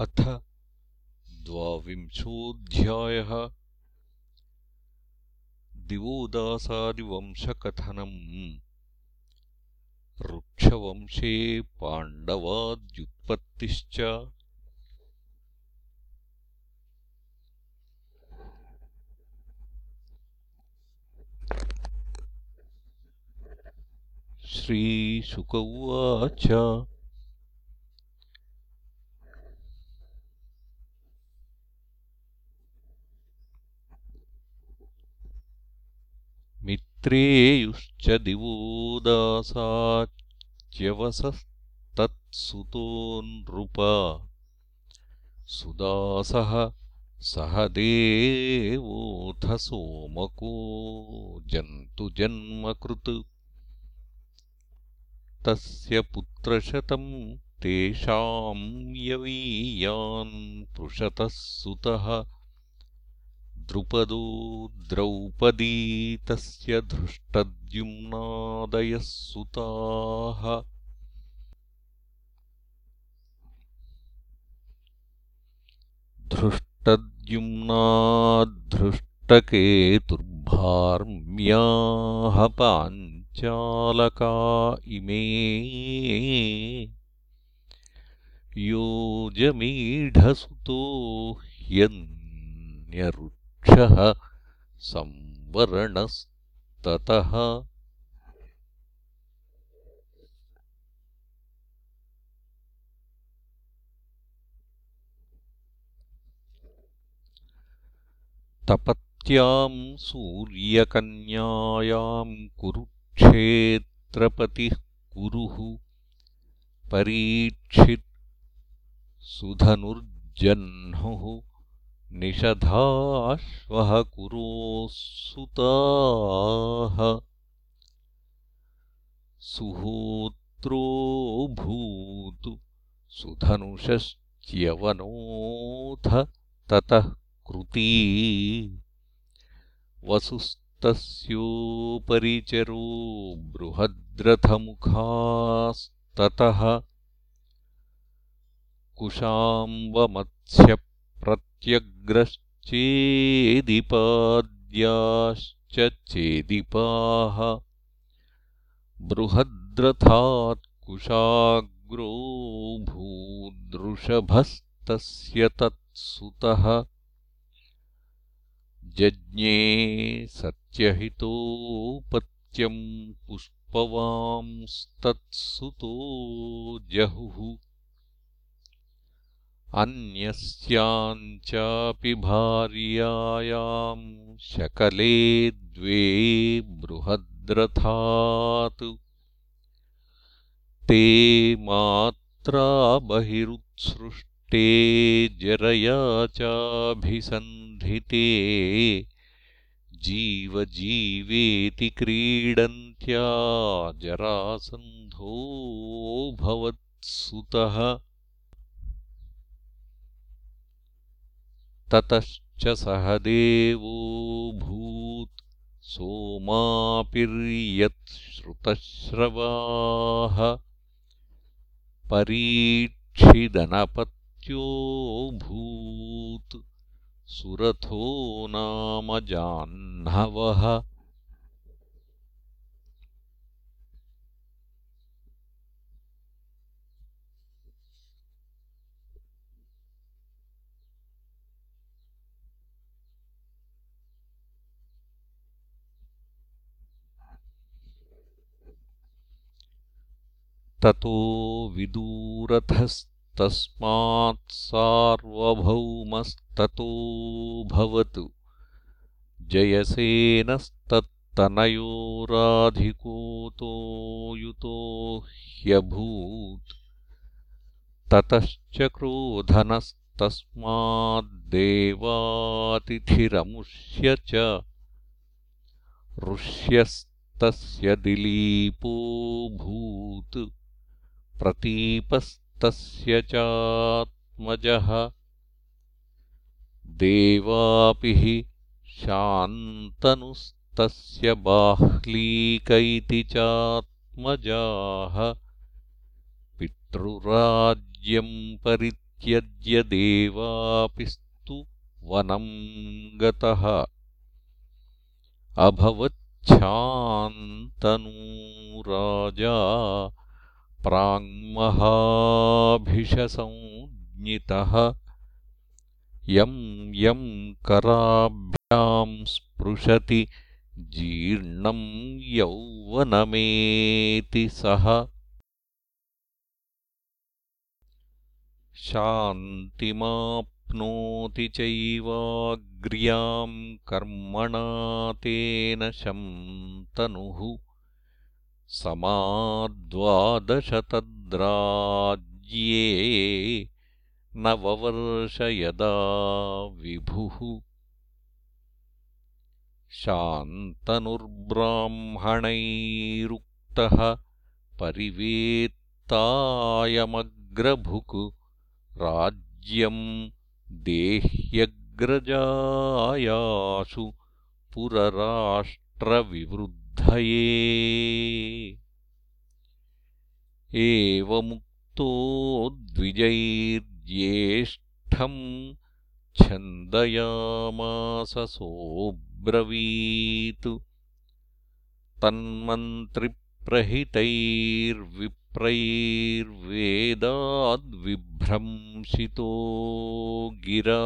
अथ द्वाविंशोऽध्यायः। दिवोदासादिवंशकथनम्। ऋक्षवंशे पाण्डवाद्युत्पत्तिश्च। श्रीशुक उवाच मित्रेयुश्च दिवोदासाच्यवसस्तत्सुतो नृपा। सुदासः सह देवोऽथ सोमको जन्तुजन्मकृत् तस्य पुत्रशतम् तेषाम् यवीयान् पृषतः सुतः द्रुपदो द्रौपदी तस्य धृष्टद्युम्नादयः सुताः। धृष्टद्युम्नाद्धृष्टकेतुर्भार्म्याः पाञ्चालका इमे। योजमीढसुतो ह्यन्यरु संवरणस्ततः। तपत्याम् सूर्यकन्यायाम् कुरुक्षेत्रपतिः कुरुः परीक्षित् सुधनुर्जह्नुः निषधाश्वः कुरोः सुताः सुहोत्रोऽभूत् सुधनुषश्च्यवनोऽथ ततः कृती। वसुस्तस्योपरिचरो बृहद्रथमुखास्ततः। कुशाम्बमत्स्य प्रत्यग्रश्चेदिपाद्याश्च चेदिपाः बृहद्रथात्कुशाग्रो भूदृषभस्तस्य तत्सुतः जज्ञे सत्यहितोपत्यम् पुष्पवांस्तत्सुतो जहुः अन्यस्याम् चापि भार्यायाम् शकले द्वे बृहद्रथात्। ते मात्रा बहिरुत्सृष्टे जरया चाभिसन्धिते जीवजीवेति क्रीडन्त्या जरासन्धोऽभवत्सुतः ततश्च सह देवोऽभूत् सोमापिर्यत्श्रुतश्रवाः परीक्षिदनपत्योऽभूत् सुरथो नाम जाह्नवः ततो विदूरथस्तस्मात्सार्वभौमस्ततोऽभवत् जयसेनस्तत्तनयोराधिकोतो युतो ह्यभूत्। ततश्च क्रोधनस्तस्माद्देवातिथिरमुष्य च। ऋष्यस्तस्य दिलीपोऽभूत् प्रतीपस्तस्य चात्मजः। देवापि हि शान्तनुस्तस्य बाह्लीक इति चात्मजाः। पितृराज्यम् परित्यज्य परित्यज्यदेवापिस्तु वनम् गतः। अभवच्छान्तनू राजा प्राङ्महाभिषसंज्ञितः। यं यं कराभ्याम् स्पृशति जीर्णम् यौवनमेति सः। शान्तिमाप्नोति चैवाग्र्याम् कर्मणा तेन शन्तनुः समाद्वादशतद्राज्ये नववर्ष यदा विभुः। शान्तनुर्ब्राह्मणैरुक्तः परिवेत्तायमग्रभुक् राज्यम् देह्यग्रजायासु पुरराष्ट्रविवृद्धये एवमुक्तो द्विजैर्ज्येष्ठम् छन्दयामास सोऽब्रवीत्। तन्मन्त्रिप्रहितैर्विप्रैर्वेदाद्विभ्रंशितो गिरा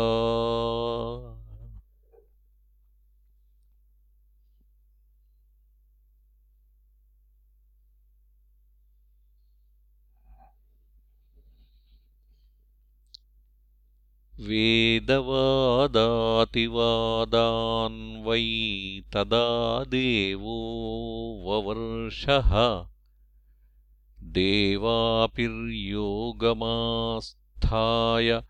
वेदवादातिवादान् वै तदा देवो ववर्षः। देवापिर्योगमास्थाय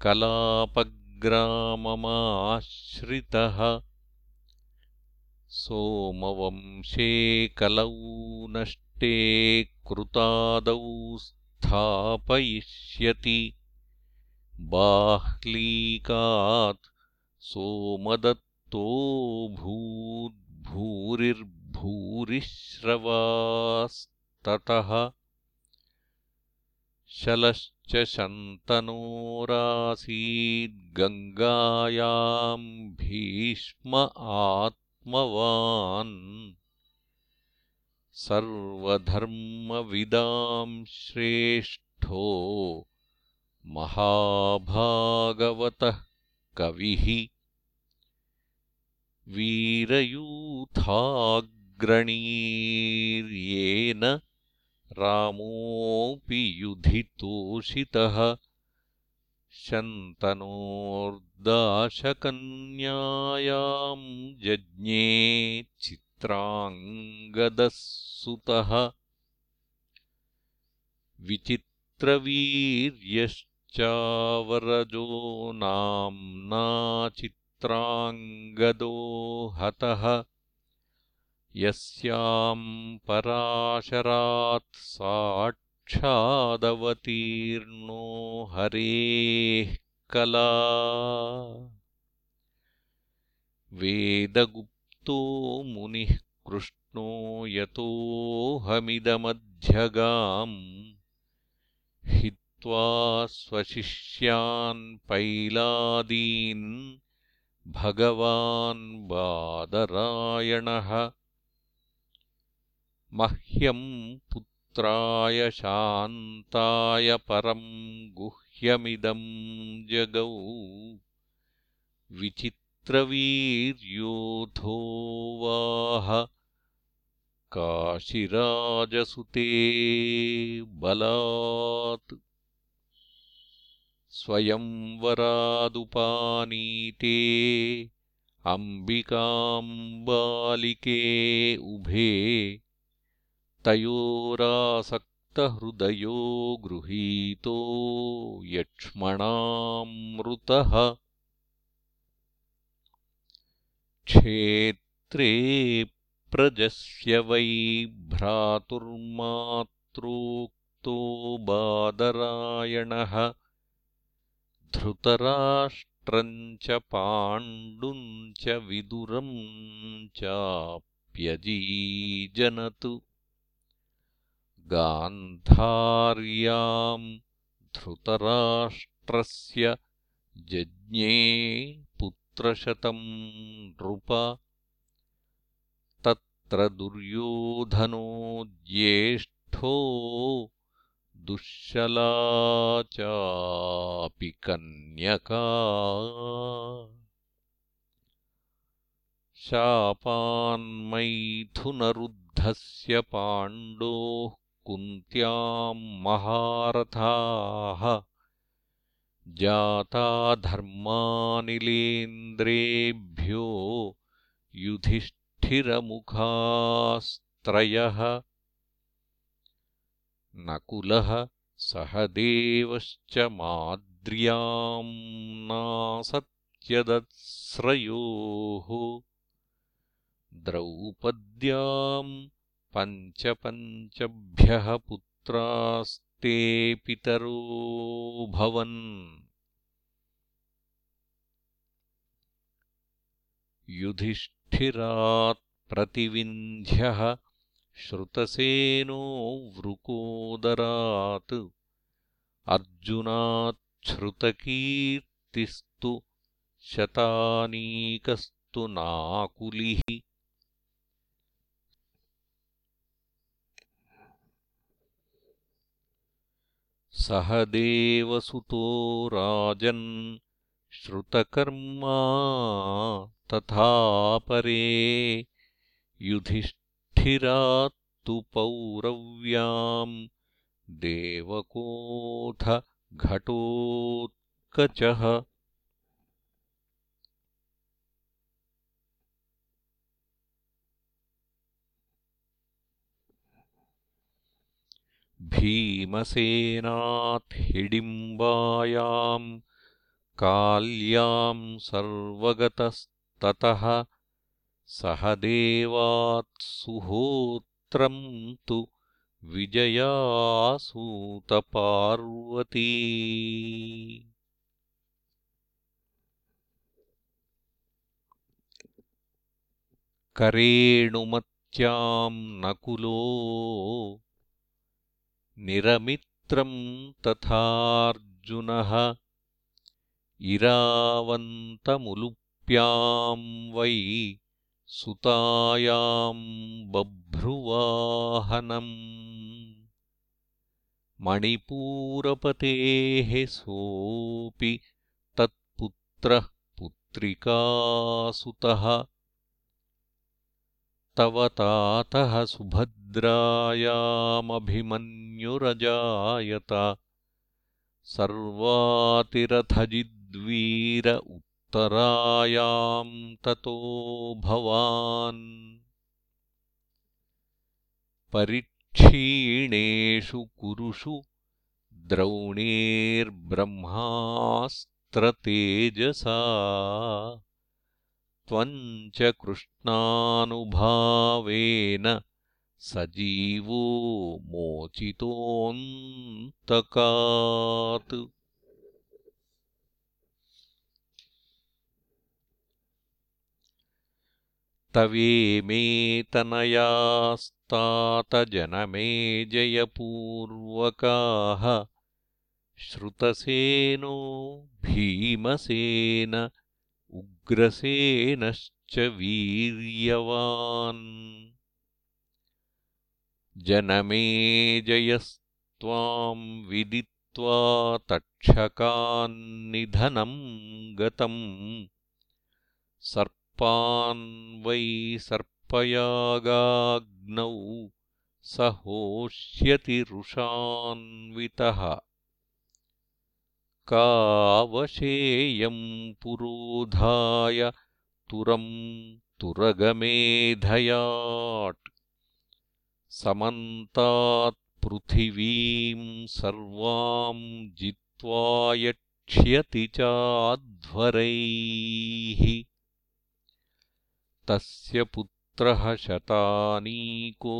कलापग्राममाश्रितः। सोमवंशे कलौ नष्टे कृतादौ स्थापयिष्यति बाह्लीकात् सोमदत्तोऽभूद्भूरिर्भूरिश्रवास्ततः शलश्च शन्तनोरासीद्गङ्गायाम् भीष्म आत्मवान्। सर्वधर्मविदाम् श्रेष्ठो महाभागवतः कविः वीरयूथाग्रणीर्येन रामोऽपि युधितोषितः शन्तनोर्दाशकन्यायाम् जज्ञे चित्राङ्गदः सुतः। विचित्रवीर्यश्च चावरजो नाम्ना चित्राङ्गदो हतः। यस्याम् पराशरात् साक्षादवतीर्णो हरेः कला। वेदगुप्तो मुनिः कृष्णो यतोऽहमिदमध्यगाम् त्वा स्वशिष्यान् पैलादीन् भगवान् बादरायणः। मह्यम् पुत्राय शान्ताय परम् गुह्यमिदम् जगौ। विचित्रवीर्योऽथोवाह काशिराजसुते बलात्। स्वयंवरादुपानीते अम्बिकाम्बालिके उभे। तयोरासक्तहृदयो गृहीतो यक्ष्मणामृतः। क्षेत्रे प्रजस्य वै भ्रातुर्मात्रोक्तो बादरायणः। धृतराष्ट्रम् च पाण्डुम् च विदुरम् चाप्यजीजनतु। गान्धार्याम् धृतराष्ट्रस्य राष्ट्रस्य जज्ञे पुत्रशतम् नृप तत्र दुर्योधनो ज्येष्ठो दुःशला चापि कन्यका। शापान्मैथुनरुद्धस्य पाण्डोः कुन्त्याम् महारथाः। जाता धर्मानिलेन्द्रेभ्यो युधिष्ठिरमुखास्त्रयः नकुलः सहदेवश्च माद्र्याम् नासत्यदत्स्रयोः द्रौपद्याम् पञ्चपञ्चभ्यः पुत्रास्ते भवन् युधिष्ठिरात् प्रतिविन्ध्यः श्रुतसेनो वृकोदरात् अर्जुनाच्छ्रुतकीर्तिस्तु शतानीकस्तु नाकुलिः। सह देवसुतो राजन् श्रुतकर्मा तथा परे युधिष्ठिरात्तु पौरव्याम् देवकोऽथ घटोत्कचः। भीमसेनात् हिडिम्बायाम् काल्याम् सर्वगतस्ततः सह देवात् सुहोत्रम् तु विजयासूतपार्वती। करेणुमत्याम् नकुलो निरमित्रम् तथार्जुनः इरावन्तमुलुप्याम् वै सुतायाम् बभ्रुवाहनम्। मणिपूरपतेः सोऽपि तत्पुत्रः पुत्रिकासुतः। तव तातः सुभद्रायामभिमन्युरजायत सर्वातिरथजिद्वीर उत्तरायाम् ततो भवान्। परिक्षीणेषु कुरुषु द्रौणेर्ब्रह्मास्त्रतेजसा। त्वम् च कृष्णानुभावेन सजीवो मोचितोऽन्तकात् तवेमेतनयास्तातजनमे जयपूर्वकाः। श्रुतसेनो भीमसेन उग्रसेनश्च वीर्यवान्। जनमेजयस्त्वाम् विदित्वा तक्षकान्निधनम् गतम् सर्पान् वै सर्पयागाग्नौ स होष्यति रुषान्वितः। कावशेयम् पुरोधाय तुरम् तुरगमेधयाट् समन्तात्पृथिवीम् सर्वाम् जित्वा यक्ष्यति चाध्वरैः तस्य पुत्रः शतानीको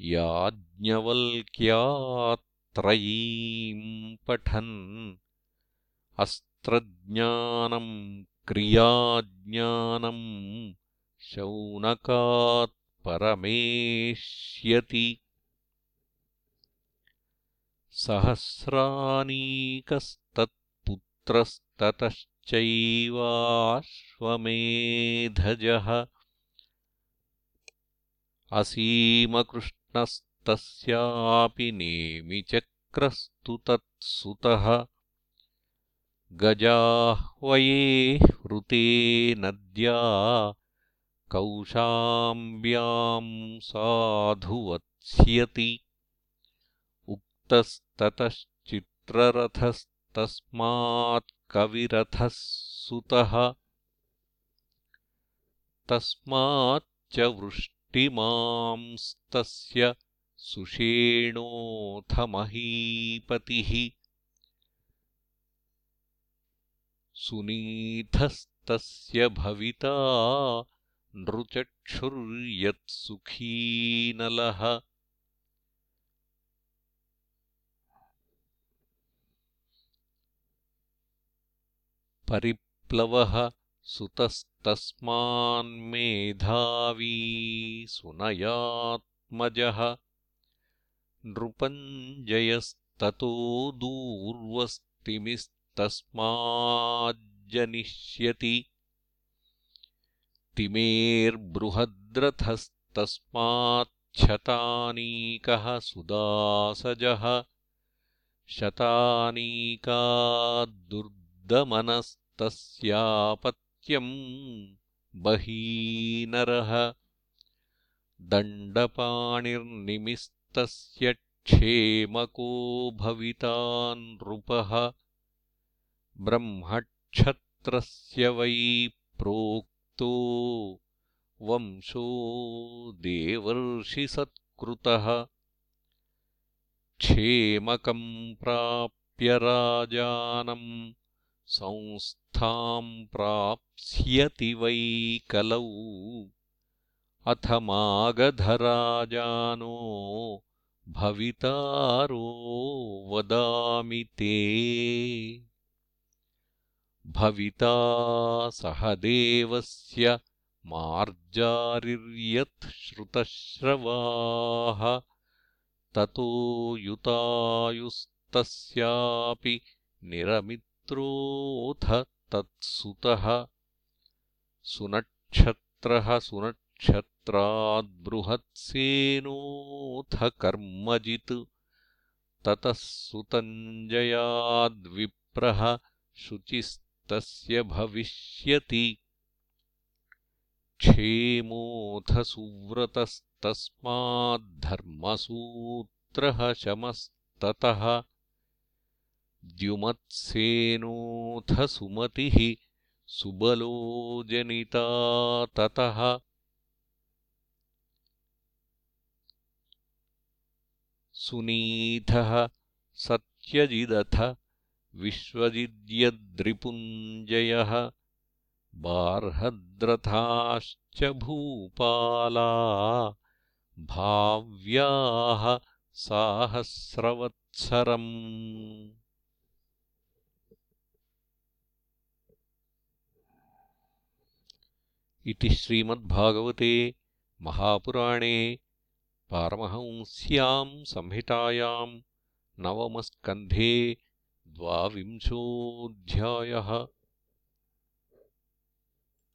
याज्ञवल्क्यात् त्रयीम् पठन्। अस्त्रज्ञानम् क्रियाज्ञानम् शौनकात् परमेष्यति सहस्रानीकस्तत्पुत्रस्ततश्चैवाश्वमेधजः असीमकृष्णस्तस्यापि नेमिचक्रस्तु तत्सुतः। गजाह्वये हृते नद्या कौशाम्ब्याम् साधुवत्स्यति उक्तस्ततश्चित्ररथस्तस्मात्कविरथः सुतः तस्माच्च वृष्टिमांस्तस्य सुषेणोऽथ महीपतिः सुनीथस्तस्य भविता नृचक्षुर्यत्सुखीनलः परिप्लवः सुतस्तस्मान्मेधावी सुनयात्मजः नृपञ्जयस्ततो दूर्वस्तिमिस्तस्माज्जनिष्यति तिमेर्बृहद्रथस्तस्माच्छतानीकः सुदासजः शतानीकाद्दुर्दमनस्तस्यापत्यम् बहीनरः दण्डपाणिर्निमिस्तस्य क्षेमको भविता नृपः ब्रह्मक्षत्रस्य वै प्रोक्तो वंशो देवर्षिसत्कृतः क्षेमकम् प्राप्य राजानम् संस्थाम् प्राप्स्यति वै कलौ। अथ मागधराजानो भवितारो वदामि ते। भविता सहदेवस्य मार्जारिर्यत् श्रुतश्रवाः। ततो युतायुस्तस्यापि निरमित्रोऽथ तत्सुतः सुनक्षत्रः सुनक्षत्राद्बृहत्सेनोऽथ कर्मजित् ततः सुतञ्जयाद्विप्रः शुचिस्तस्य भविष्यति। क्षेमोऽथ सुव्रतस्तस्माद्धर्मसूत्रः शमस्ततः द्युमत्सेनोऽथ सुमतिः सुबलो जनिता ततः। सुनीथः सत्यजिदथ विश्वजिद्यद्रिपुञ्जयः बार्हद्रथाश्च भूपाला भाव्याः साहस्रवत्सरम् इति श्रीमद्भागवते महापुराणे पारमहंस्याम् संहितायाम् नवमस्कन्धे द्वाविंशोऽध्यायः